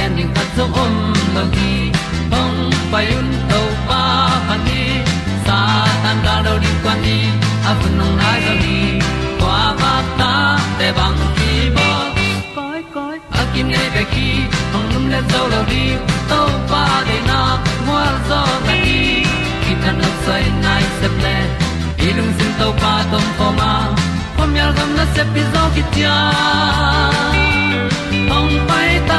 gen ding khat zo om lo gi hong pai un to pa pa ni. Sa tan da do di kwan ni a bu nong nai zo ni kwa ba ta te bang ki bo koi koi a kim nei be ki hong lum le zo lo di to pa de na mo zo ta ni ki tan no sai nai se ple ilung sin to pa tom ko ma. Pom yal gam na se pi zo ki tia hong pai ta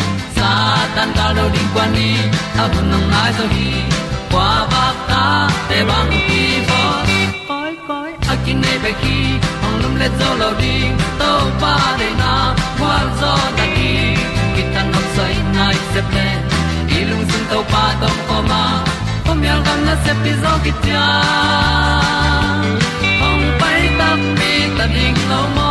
tan cao do đi qua đi, ta bu nang mai zo gi qua ba ta te bang ki bo koi koi a kin nei be ki ong lum le zo lo di to pa de na kwa zo ta ki ki tan nok sai nai se ple lung sun to pa tom ko ma. Pom yal gam na se pi zo ki tia ong pai ta mi ta ding lo mo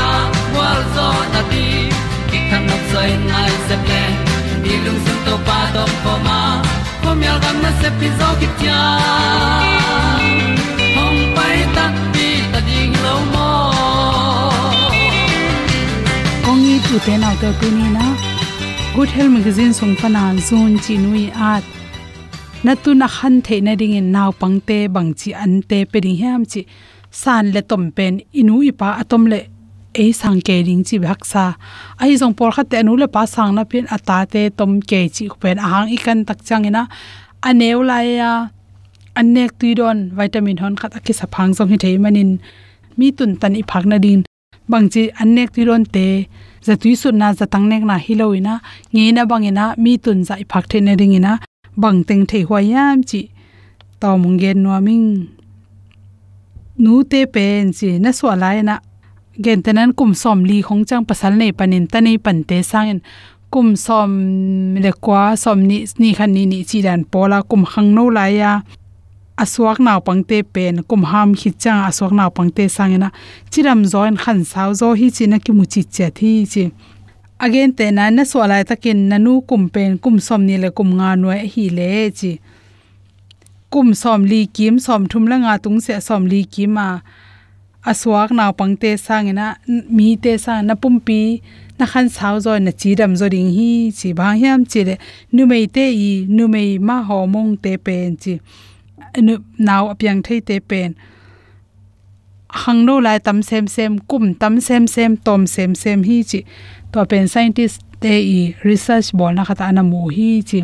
zo na ti ki kan nok sai nai se ple ni lung sun to pa to pa ma. Ko mi al gam na se pi zo ki tia hom pai ta ti ta ding lo mo ongi tu te na te tu ni na good health magazine song pana zone chi nui at na tu na han the na ding in naw pangte bangchi ante pe ding ham chi san le tom pen inu ipa atom le e sang ke ring chi bhak sa. Ai jong por khat te anu le pa sang na pin ata te tom ke chi pen ahang ikan tak chang ina. Aneu la ya. Anek tuidon vitamin hon khat akhi saphang jong hi thei manin. Mi tun tan i phak na din. Bangchi anek tuidon te. Zatui sun na zatang nek na hiloina nge na bangina mi tun za i phak the na ringina bang teng thei hwa yam chi. To mung gen no ming nu te pen chi na so lai na gen tenan kum som li khong chang pasal nei panin ta nei pan te sangin kum som le kwa som ni ni khan ni ni chi dan pola, kum khang no la ya. Aswak naw pangte pen, kum ham khi cha aswak naw pangte sangena. Chiram join khan saw zo hi chi na ki mu chi che thi chi. Again, te na na so lai takin nanu kum pen, kum som ni le kum nga no hi le chi. Kum som li kim, som thum la nga tung se, som li kim ma aswak naw pangte sangena mi te sa na pumpi na khan saw zo na chi dam zo ding hi, chi bang hiam chi le nu mei te i, nu mei ma ho mong te pen chi, nu, naw apyang thei te pen. Hang no lai tam sem sem, kum tam sem sem, tom sem sem hi chi. To pen scientist te i research bol na khata na mu hi chi.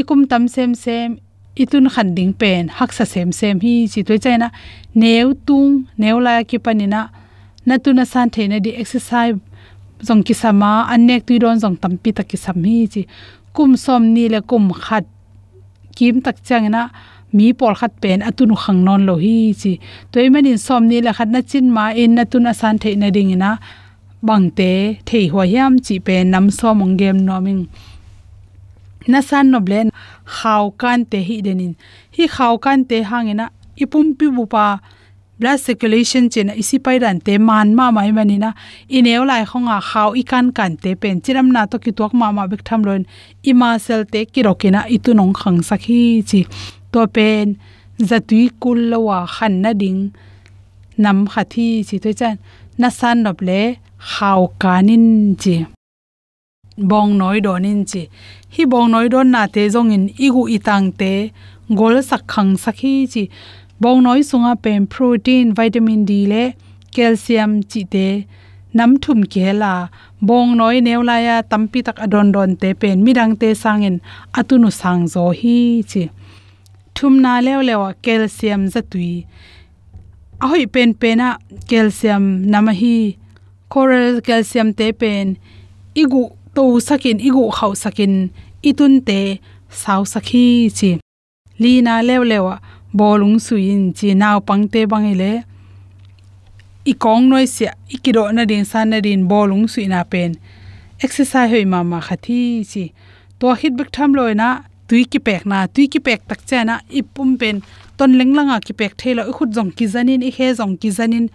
Ikum tam sem sem itun khan ding pen, hak sa sem sem hi chi toi chaina neu tung, neu la ki panina na. Tu na san theina di exercise zong ki sama anek tu don zong tampi tak ki sam hi chi. Kum som ni le kum khat kim tak changena mi pol khat pen atun khang non lo hi chi. Toy manin som ni la khat na chin ma in na tu na san theina ding ina bangte thei hwa yam chi pen nam so mong gem noming na san no blen khaw kan te hi denin hi khaw kan te hangena ipum pi bu pa. Blood circulation chen isi pai ran te man ma mai mani na. Ineu lai khonga khaw i kan te pen. Chiram na to ki tok ma ma bik tham loin. Ima sel te ki rokena itu nong khang sakhi chi. To pen zatui kul lawa khan na ding. Nam khathi chi to chan. Na san nop le khaw kanin chi. Bong noi donin chi hi bong noi don na te zong in igu itang te gol sak khang sakhi chi bong noi sunga pem protein, vitamin d le calcium chi te nam thum ke la bong noi neula ya tampi tak adon don te pen midang te sangin atunu sang zo hi chi thum na lew lewa calcium zatui ahoi pen pena calcium namahi coral calcium te pen igu to sakin, igu khau sakin, itun te sau sakhi chi. Lina lew lewa, bolung suin chi, naw pangte bangile i kong noi sia ikiro na din san na din, bolung suina pen. Exercise hoi ma ma khathi chi. To hit bik tham loina tui ki pek na, tui ki pek tak cha na, ipum pen. Ton lenglanga ki pek thela khut jong ki janin i he jong ki janin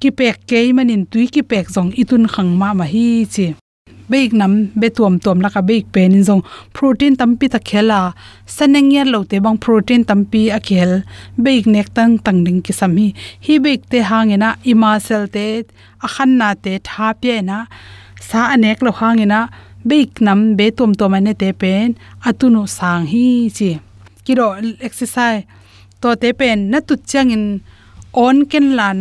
ki pek ke manin tui ki pek jong itun khang ma hi chi beik nam be tuam tuam la beik pen in jong protein tampi ta khela. Saneng yer lo te bang protein tampi a khel beik nek tang tang ding ki sam hi. Hi beik te hangena ima sel te a khan na te tha pe na sa anek lo hangena beik nam be tuam tuam ane te pen atunu sang hi chi. Kiro exercise to te pen na tu changin on ken lan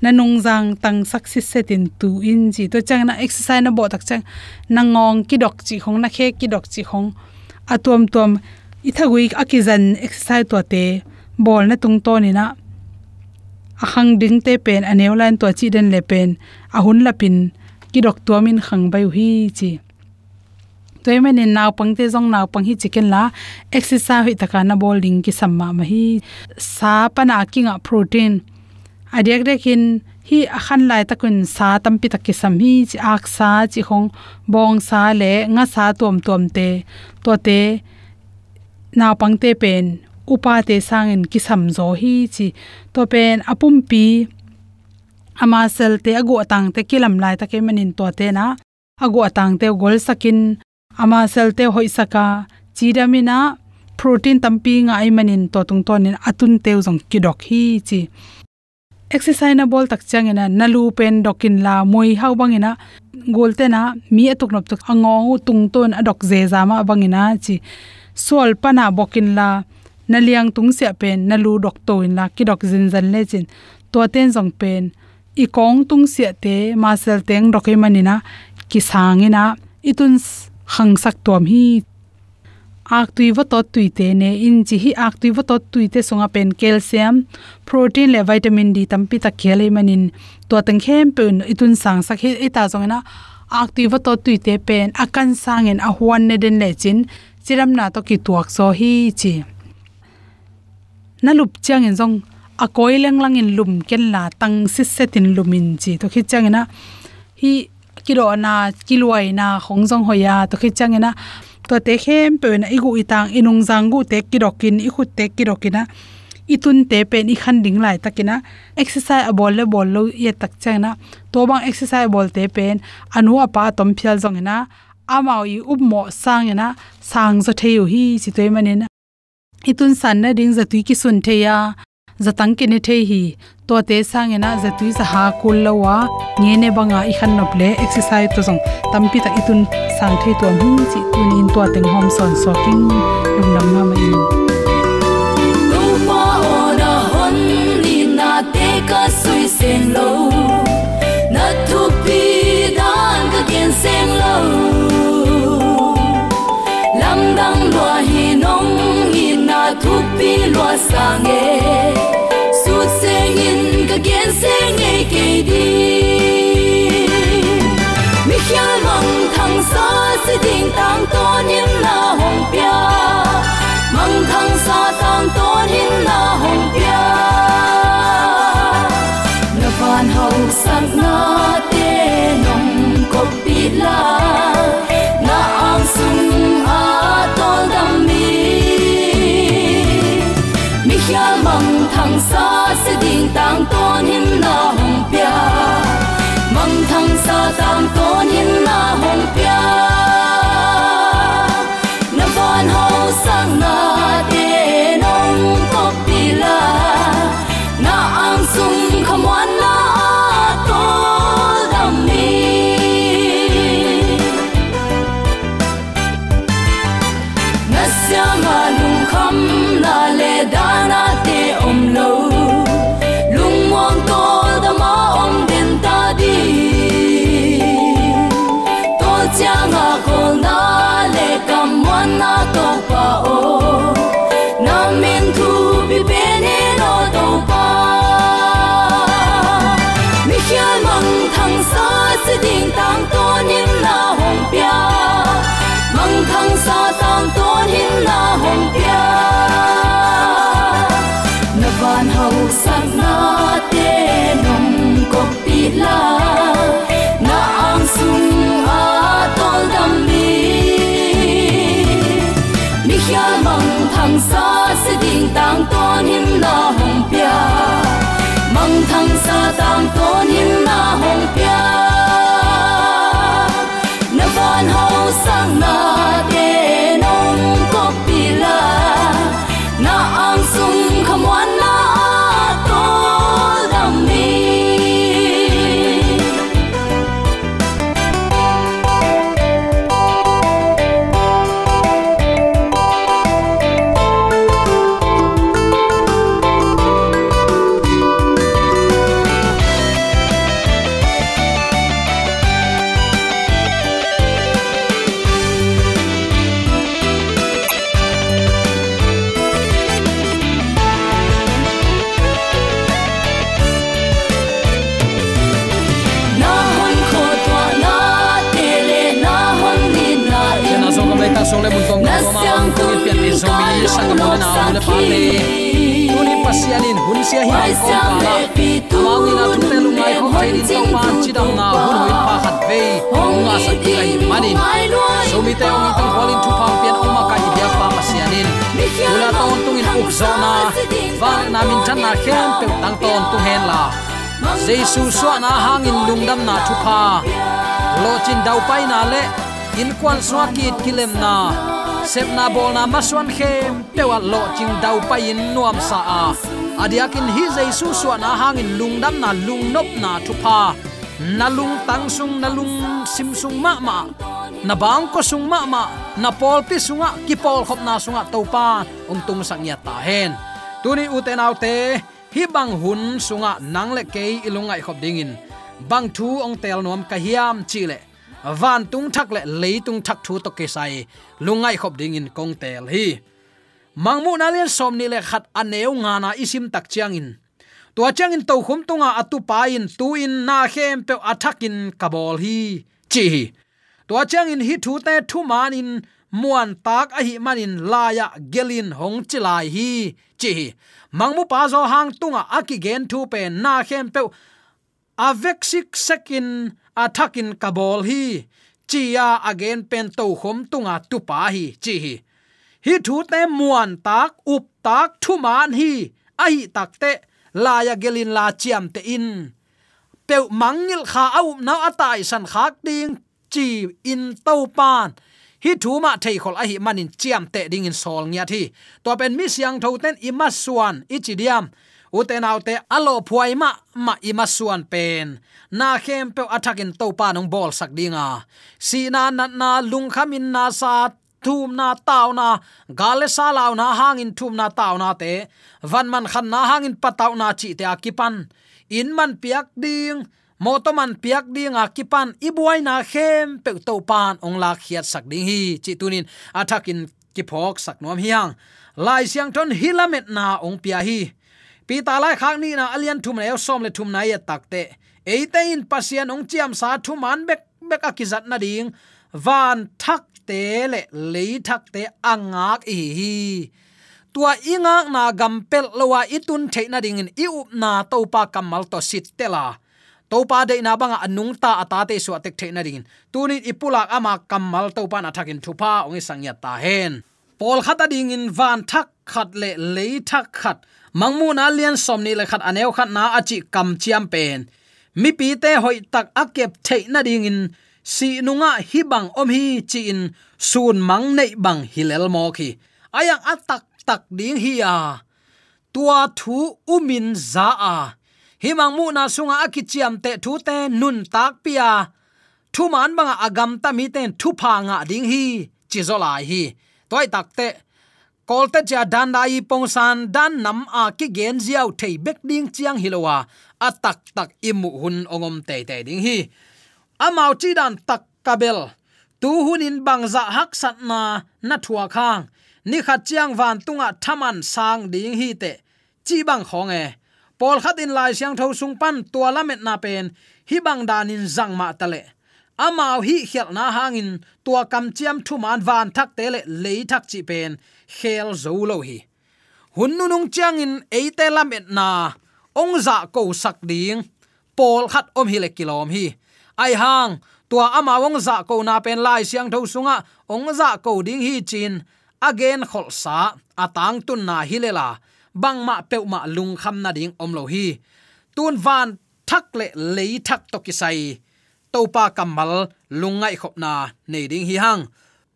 na nung jang tang success setin tu in ji. To chang na exercise na bo tak chang. Na ngong ki dok chi khong na khe ki dok chi khong. Atom tom ithagui akizan exercise to te bol na tung to ni na. Ahang ding te pen aneu line to chi den le pen. Ahun la pin ki dok to min khang bai hi chi. Toy men in naw pang te jong naw pang hi chicken la, exercise hi taka na bowling ki samma ma hi. Sa pana kinga protein adek dekin hi akhan lai takun sa tampi takki sam hi chi ak sa chi khong bong sa le nga sa tom tom te. To te na pangte pen, upa te sangin ki sam zo. Hi chi to pen apum pi, ama sel te ago atang te kilam lai ta ke manin to te na. Ago atang te gol sakin, ama sel te hoi saka. Chidamina protein tampi nga ai manin to tung tonin atun teu jong kidok. Hi chi exercise na bol tak changena nalu pen, dokin la, moi hau bangina golte na mi atuk nop tuk, ango tung ton adok je zama bangina chi. Sol pana bokin la, naliang tung se pen, nalu dok to in la ki dok zin zan le chin. To ten jong pen i kong tung se te, ma sel teng dokai manina ki sangina itun khang sak tom hi ak tui wa to tui te ne in chi hi ak tui wa to tui te songa pen calcium, protein le vitamin d tampi ta khele manin. To tang khem pen itun sang sak he eta zong na ak tui wa to tui te pen akan sangen a huan ne den le chin, chiram na to ki tuak so hi chi. Na lup chang en zong a koi leng lang in lum ken la tang si setin lumin chi. To khi chang na hi kilo na kiloi na khong zong hoya, to khi chang na to te khem pe na igu itang inung zangu te kirokin i khut te kirokina. Itun te pen i khan ding lai takina. Exercise a bol le bol lo ye tak changna. To bang exercise bol te pen anu apa tom phial jong na amao i up mo sang na sang zo theu hi chi toy manin itun san na ding za tui ki sun the ya zatang ke ne the hi to te sangena zatui sa ha kul lawa nge ne banga i khan nop le exercise to jong tampi ta itun sang thei to hum chi tunin to teng hom son soking lum nam na mai. Tu pa ona hon ni na te ka sui sen lo. Na tu pi dan ka gen sen lo. Lam dang lo hi nong hi na tu pi lo sang e again se nghe kê đi. Mi mong thăng sa sẽ đình tang to niệm là hồng pia. Mong thằng sa tang to niệm là hồng pia. Na van hậu sắc na te nong ko la. Na ang sung a tol dam mi. Mi khia mong thăng sa sẽ tang tôn him na hồng pia mang thăng sa tang tôn him na hồng pia na van hậu sang na tang ton him na hong pia mang thang sa tang ton him na hong pia sia hi ang ko pa. amang ina tu te lu ngai khom thai din to pan chi dang na hun hui pa khat ve nga sa ti ai manin. so mi te ong tang kwalin tu phang pian ong ma ka hi bia pa ma sianin ula ton tung in uk zo na van na min chan na khem pe tang ton tu hen la. Jesu so na hangin lungdam na thu pa. lo chin dau pai na le in kwan swa kit kilem na. Sep na bol na maswan khem pewa lo ching dau pai in nuam sa a. Adiakin hi jaisu swa na hangin lungdam na lungnop na thupa na lung tang sung, na lung sim sung ma ma. Na bang ko sung ma ma, na pol pi sunga ki pol khop na sunga to pa. Ong tung sang ya ta hen. Tuni uten autte hi bang hun sunga nang le ke ilungai khop dingin bang thu ong tel nom ka hiam chile van tung thak le tung thak thu to ke sai lungai khop dingin kong tel hi. Mangmu na len som ni le khat aneu nga na isim tak chiang in. To chiang in to khum tunga atu pa in tu in na khem pe athakin kabol hi. Chi tua chiang in hi thu te thu man in, muan tak a hi manin laya gelin hong chilai hi. Chi mangmu pa zo hang tunga aki gen thu pe na khem pe avek sik sekin athakin kabol hi chia again pen to khom tunga tupa hi, chi hi. Hi thu te muan tak, up tak thu man hi ai takte la ya gelin la chiam te in. Pe mangil kha au na atai san khak ding, chi in to pan. Hi thu ma thei khol a hi manin chiam te ding in sol nya thi. To pen mi siang tho ten ima suan ichidiam uten autte alo phuai ma ma ima suan pen. Na khem pe attacking to pa nong bol sak dinga. Si na na na lung khamin na sa, thum na taw na, gale sa law na hangin thum na taw na te. Van man khan na hangin pataw na chi te akipan. In man piak ding motoman piak ding akipan. Ibuai na khem pe to pan ong la khiat sak ding hi. Chi tunin attacking ki phok sak nom hiang. Lai siang ton hilamet na ong pia hi pi ta lai khak ni na alian thum ne som le thum na ya takte eite in pasian ong chiam sa thu man bek bek akizat na ding. Van thak te le le thak te angak i hi. Tua inga na gampel lowa itun theina ding in i na topa kamal to sit tela to pa de na banga anung ta ata te su atek theina ding. Tuni ipulak ama kamal topa na thakin thupa ong sangya ta hen pol khata ding in van thak khat le le thak khat. Mangmu na lian som ni le khat aneu khat na achi kam chiam pen. Mi pi te hoi tak akep thei na ding in si nunga hi bang om hi chi in. Sun mang nei bang hilel mo khi. Ayang atak tak ding hi a. Tua thu umin za a. Hi mang mu na sunga akichiam te thu te nun tak pia thu man banga agam ta mi ten thu pha nga ding hi. Chi lai hi toy takte kolte cha dan dai pong san, dan nam a ki gen ziaw thei bek ding chiang hilowa, a tak imu hun ongom te te ding hi. Amau chi dan tak kabel tu hun in bang za hak sat na na thua khang. Ni khat chiang van tunga thaman sang ding hi te, chi bang khong e. Pol khat in lai siang tho sung pan tua lamet na pen, hi bang danin zang ma tale amao hi khel na hangin tua kam chiam thu man van thak te le le thak chi pen khel zo lo hi. Hun nu nung chiang in eite lam et na, ong za ko sak ding pol khat om hi le kilom hi. Ai hang, tua ama ong za ko na pen lai siang tho sunga, ong za ko ding hi chin. Again khol sa, atang tun na hi le la. Bang ma pe ma lung kham na ding om lo hi. Tun van thak le le thak to ki sai topa kamal, lungai khopna, nei ding hi hang.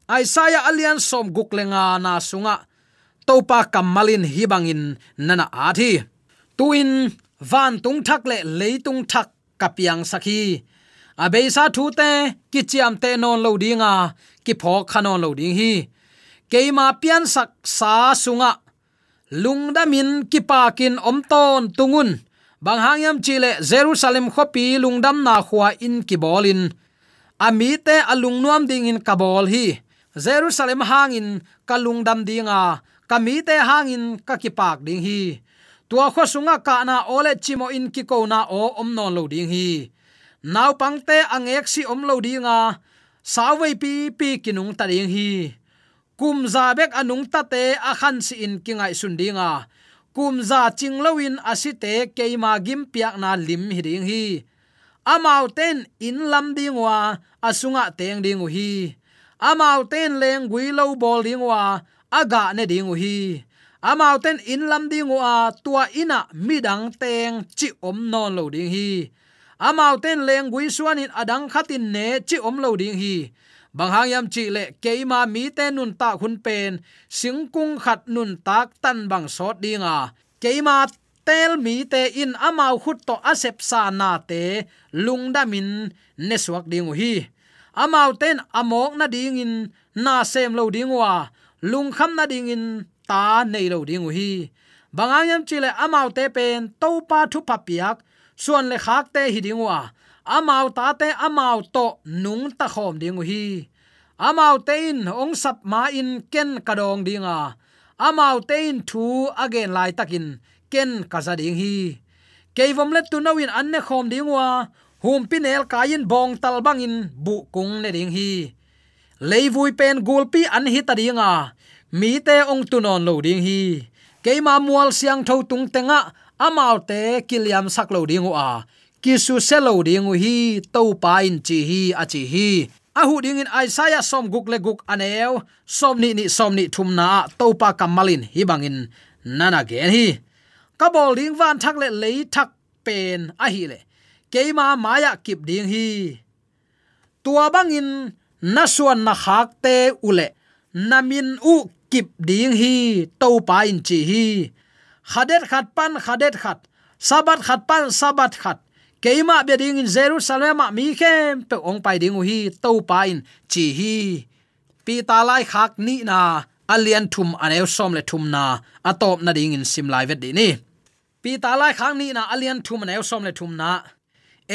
Aisaya alian som guklenga na sunga. Topa kamalin hi bangin, nana athi. Tuin van tung thak le leitung thak kapiang sakhi. Abeisa thu te, kichiam te non lo dinga ki pho khanon lo ding hi. Keima pian sak sa sunga. Lungdamin ki pakin omton tungun bang hangyam chile jerusalem khopi lungdam na khwa in kibolin, amite ami te alung nuam ding in kabol hi. Jerusalem hangin kalungdam dinga kami te hangin ka ki ding hi. Tua kho sunga ka na ole chimo in ki ko na o om non lo ding hi. Naw pangte angek si om lo dinga sawai pi pi kinung ta ding hi. Kum zabek anung ta te a si in kingai sun kumza kum asite keima gimpiak na lim hiring hi. Amau ten in lam dingwa asunga teng dingu hi. Amau ten leng gui lo bol dingwa aga ne dingu hi. Amau ten in lam dingwa tua ina midang teng chi om non lo ding hi. Amau ten leng gui suanin adang khatin ne chi om lo ding hi bang hang yam chi le keima mi te nun ta hun pen singkung khat nun tak tan bang sot dinga keima tel mi te in amau khut to asep sa na te lungda min ne suak ding hi. Amau ten amok na ding in na sem lo ding wa lung kham na ding in ta nei lo ding hi. Bangang yam chile amau te pen to pa thu pa piak suan le khak te hi ding wa à amau ta te amau to nung ta khom ding hi. Amau te in ong sap ma in ken kadong dinga amau te in thu again lai takin ken kaza ding hi. Keivom let tu nawin anne khom ding wa. Hum pinel kayin bong tal bangin bu kung ne ding hi. Leivui pen gulpi an hi ta dinga mi te ong tunon lo ding hi. Keima mual siang tho tung tenga amau te kiliam sak lo ding wa kisu selo ding hi to pa in chi hi, a chi hi. A hu ding in isaiah som guk le guk aneo som ni ni som ni thum na to pa kamalin hi bangin nana gen hi. Ka bol ding van thak le le thak pen a hi le. Keima maya kip ding hi. Tua bangin na suan na khak te ule namin u kip ding hi to pa in chi hi. Khadet khat pan, khadet khat. Sabat khat pan, sabat khat keima be ding in jerusalem mi khem pe ong pai ding hi to pa in chi hi. Pi ta lai khak ni na alian thum anel som le thum na atop na ding in sim lai vet di ni. Pi ta lai khang ni na alian thum anel som le thum na.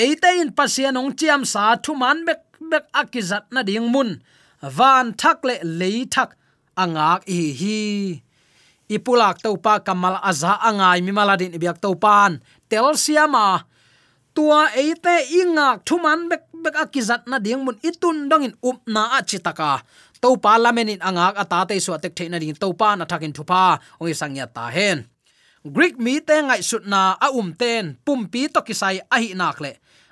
Eite in pasian ong chiam sa thuman bek bek akizat na ding mun. Van thak le lei thak angak i hi. Ipulak topa kamal aza angai mi maladin ibyak topan tel siama tua eite inga thuman bek bek akizat na ding mun itun dongin up na achitaka to pa in angak ata te su atek theina ding to pa na thakin thupa ong sangya ta hen. Greek mi te ngai sut na a um ten, pum pi to kisai a hi nak le.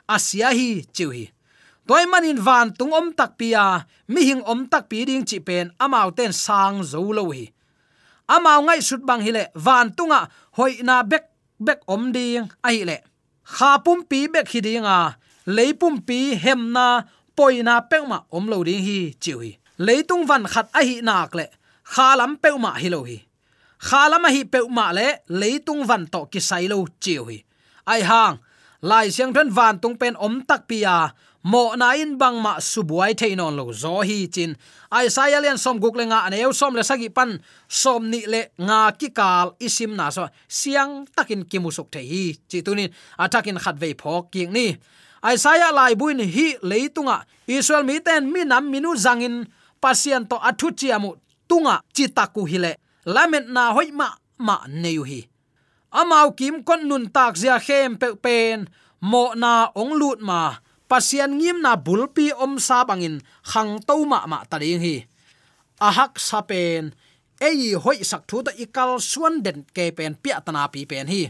Asia hi, chiu hi. Toy manin van tung om tak pia mi hing om tak pi ding chi pen amau ten sang zo lo hi. Amau ngai sut bang hi le, van tunga hoi na bek bek om ding a hi le kha pum pi bek hi dinga leipum pi hemna poina pekma omlo ding hi chiwi hi. Leitung van khat a hi nak le. Kha lam peuma hi lo hi. Kha lam hi peuma le, leitung van to ki sai lo chiwi hi. Ai hang, lai siang thon van tung pen om tak pia mo na in bang ma subuai theinon lo zo hi chin. Ai sai à alian som guk le nga aneu som le sagi pan. Som ni le nga ki kal isim na so siang takin kimusuk the hi chi tunin atakin à khat ve phok king ni. Ai sai à lai buin hi leitunga israel mi ten mi nam minu zangin pasian to athu chiamu tunga chitaku hile lamet na hoi ma ma neu hi amau kim kon nun tak zia khem pe pen mo na ong lut ma pasian ngim na bulpi om sa bangin khang to ma ma ta ding hi. Ahak sapen ei hoi sak thu ta ikal suan den ke pen pia tana pi pen hi.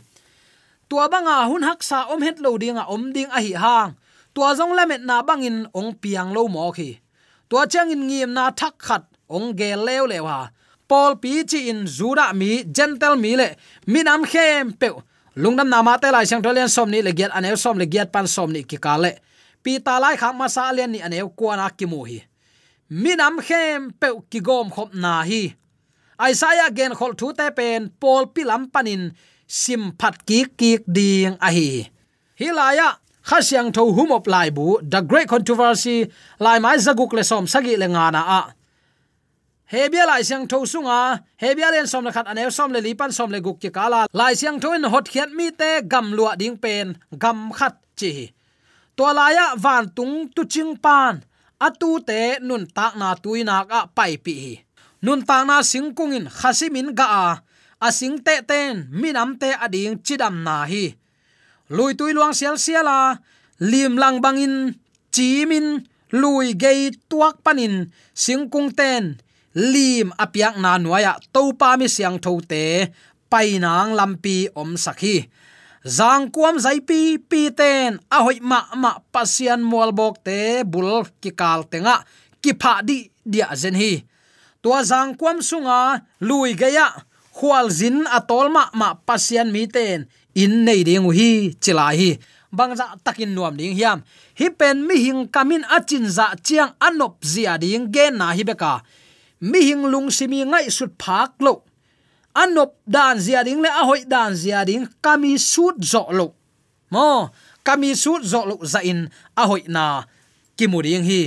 Tua banga hun hak sa om het lo dinga om ding a hi hang. Tua zong lamet na bangin ong piang lo mo khi. Tua chang in ngim na thak khat ong ge lew lewa Paul pi chi in zura mi, gentle mi le minam khem pe lungnam nama te lai sang tholian som ni le giat aneu som le giat pan som ni ki ka le pi ta lai kham ma sa len ni aneu kwa na ki mu hi minam khem pe ki gom khop na hi Isaiah gen khol thu te pen Paul pilam panin sim phat ki ki ding a hi hilaya khasiang tho humop lai bu the great controversy lai mai zaguk le som sagi le ngana a hebia lai siang tho sunga hebia len som la khat anew som le lipan som le guk ki kala lai siang tho in hot khiat mi te gam lua ding pen gam khat chi tolaya van tung tu ching pan. Atu te nun tak na tuina ka pai pi. Nun tak na singkung in khasimin ga a. Asing te ten minam te ading chidam na hi. Lui tui luang sial siala lim lang bangin chimin lui gei tuak panin singkung ten. Lim apiak na nuaya to pa mi siang tho te, pai nang lampi om sakhi zang kuam zai pi pi ten a hoi ma ma, pasian mual bok te, bul ki kal tenga. Ki pha di, dia zen hi. Tua zang kuam sunga, lui gaya khwal zin atol ma ma, pasian mi ten. In nei ding hi, chila hi. Bangza takin nuam ding hiam. Hi pen mi hing kamin achin za chiang anop zia ding gen na hi beka. Mi hing lung simi ngai sut phak lo anop dan zia ding le a hoi dan zia ding kami sut zo lo mo, kami sut zo lo za in a hoi na kimuding hi.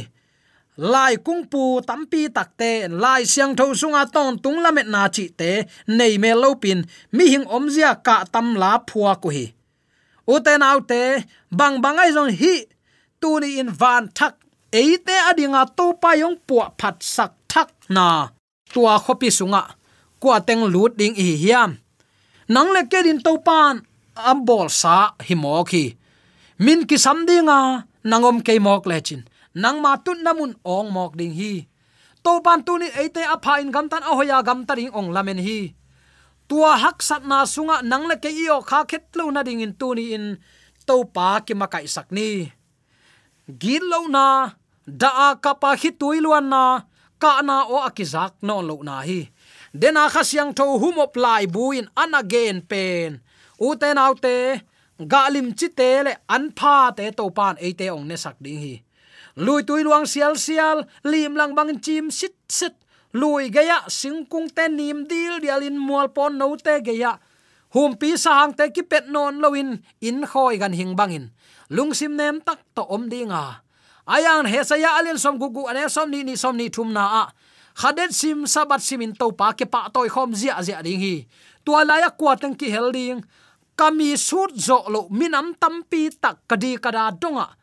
Lai kung pu tampi takte lai siang tho sunga ton tung lamet na chi te, nei me lo pin, mi hing om zia ka tam la phua ko hi. Uten autte bang bangai jong hi, tu ni in van thak eite adinga to pa yong pu phat sak thak na tua khopi sunga kwa teng lut ding hi hiam. Nang le ke din to pan, am bol sa hi mo khi min ki sam dinga, nangom ke mok le chin. Nang ma tun namun ong mok ding hi. To pan tu ni ate a pha in gam tan ahoya gam ta ring ong lamen hi. Tua hak sat na sunga nang le ke io kha khet lo na ding in tu ni in to pa ki makai sak ni. Gil lo na, da ka pa hi tuiluan na, ka na o akizak no lo na hi. Dena khasyang tho humop lai buin an again pen u te nau te galim chi te le an pha te to pan e te ong ne sak ding hi lui tui luang sial sial lim lang bang chim sit sit lui gaya singkung te nim dil dialin mual pon no te gaya hum pi sang te ki pet non loin in khoi gan hing bangin lungsim nem tak to om dinga ayang he saya alin som gugu ane som ni ni som ni thum na a khaden sim, sabat simin to pa ke pa toy khom zia zia ding hi. Tua la ya kwa tang ki helding kami sut zo lo minam tampi tak kadi kada donga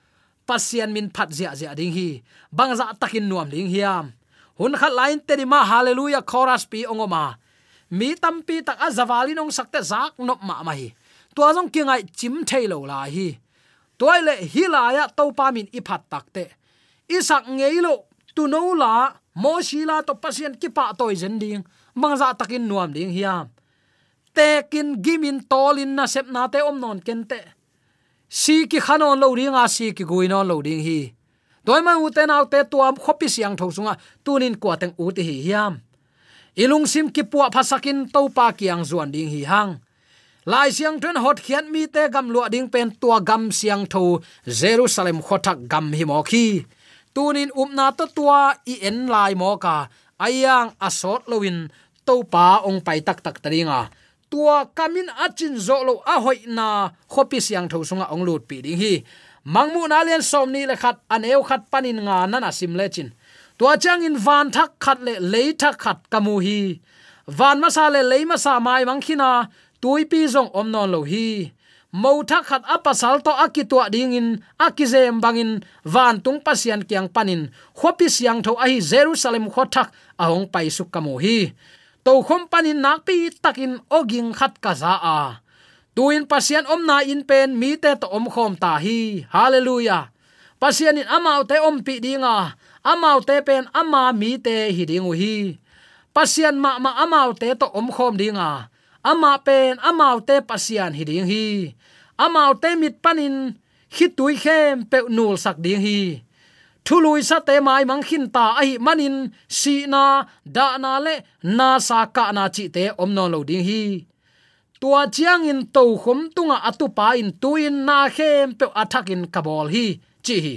pasian min phat zia zia ding hi. Bangza takin nuam ding hiam. Hun khat lain te ma, hallelujah, chorus pi ongoma mi tampi tak azawali nong sakte zak nop ma ma hi. Tua jong ki ngai chim thailo la hi. Toile hi la ya pa min iphat takte isak ngeilo tu no la mo shila dạ to pasien ki pa toy zen ding bangza takin nuam ding hiam. Tekin gimin tolin na sep na te om non kente si ki khanon lo ringa à, si ki guinon lo ding hi. Toy ma u te naw te tuam khopi siang tho sunga à, tunin kwa teng u te hi hiam. Ilung sim ki puwa phasakin to pa kiang zuan ding hi hang. Lai siang thun hot khian mi te gam lua ding pen tua gam siang tho jerusalem khothak gam hi mo khi tunin upna to tua i en lai mo ka. Ayang asot lowin to pa ong pai tak tak taringa tua kamin achin zo lo a hoi na khopi siang tho sunga ong lut pi ding hi. Mangmu na len som ni le khat, aneu khat panin nga na na sim le chin. Tua chang in van thak khat le le thak khat kamu hi. Van ma sa le le ma sa mai mang khina tuipi zong om non lo hi mo thak khat apasal to akitwa ding in akizem bangin van tung pasian kyang panin khopi siang tho ai jerusalem khothak ahong pai su kamu hi. To khom panin nak pi takin oging khat ka za a. Tuin pasian om na in pen, mi te to om khom ta hi. Hallelujah. Pasian in amau te om pi dinga amau te pen, ama mi te hi dingu hi. Pasian ma ma amau te to om khom dinga ama pen amau te pasian hi ding hi amau te mit panin khit tui khem pe nul sak ding hi. Thului sa te mai mang khin ta ai manin, si na, da na le, na sa ka na chi te om no lo ding hi. Tua chiang in to khom tunga atu pa in tuin na khem pe athak in kabol hi, chi hi.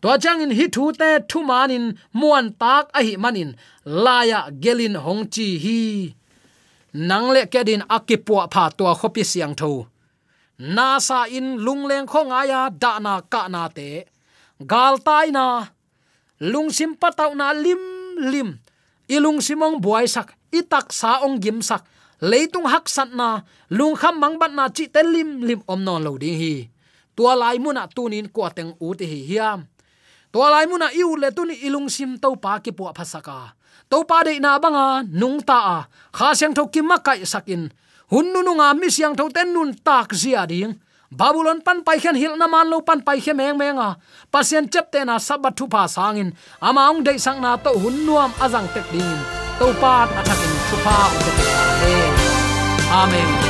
Tua chiang in hi thu te thu manin, muan tak a hi manin, laya gelin hong chi hi. Nang le ke din akipua pha tua khopi siang tho na sa in lungleng khong aya da na ka na te. Gal tai na, lung sim patau na lim lim. Ilung simong buai sak, itak sa ong gim sak. Leitung hak sat na, lung kham mang bat na chi te lim lim om non lo ding hi. Tua lai mu muna tunin ko teng u te hi hiam. Tua lai mu na iu le tu ni ilung sim to pa ki pu phasaka to pa de na banga nung ta a. Kha siang tho ki ma kai sakin hun nu nu nga mi siang tho ten nun tak zia ding. Babylon pan pai khen hil na man lo pan pai khe meng menga pasien chep te na sabat thu pa sangin ama ong dei sang na to hun nuam azang tek ding to pa athakin thu pa u te amen.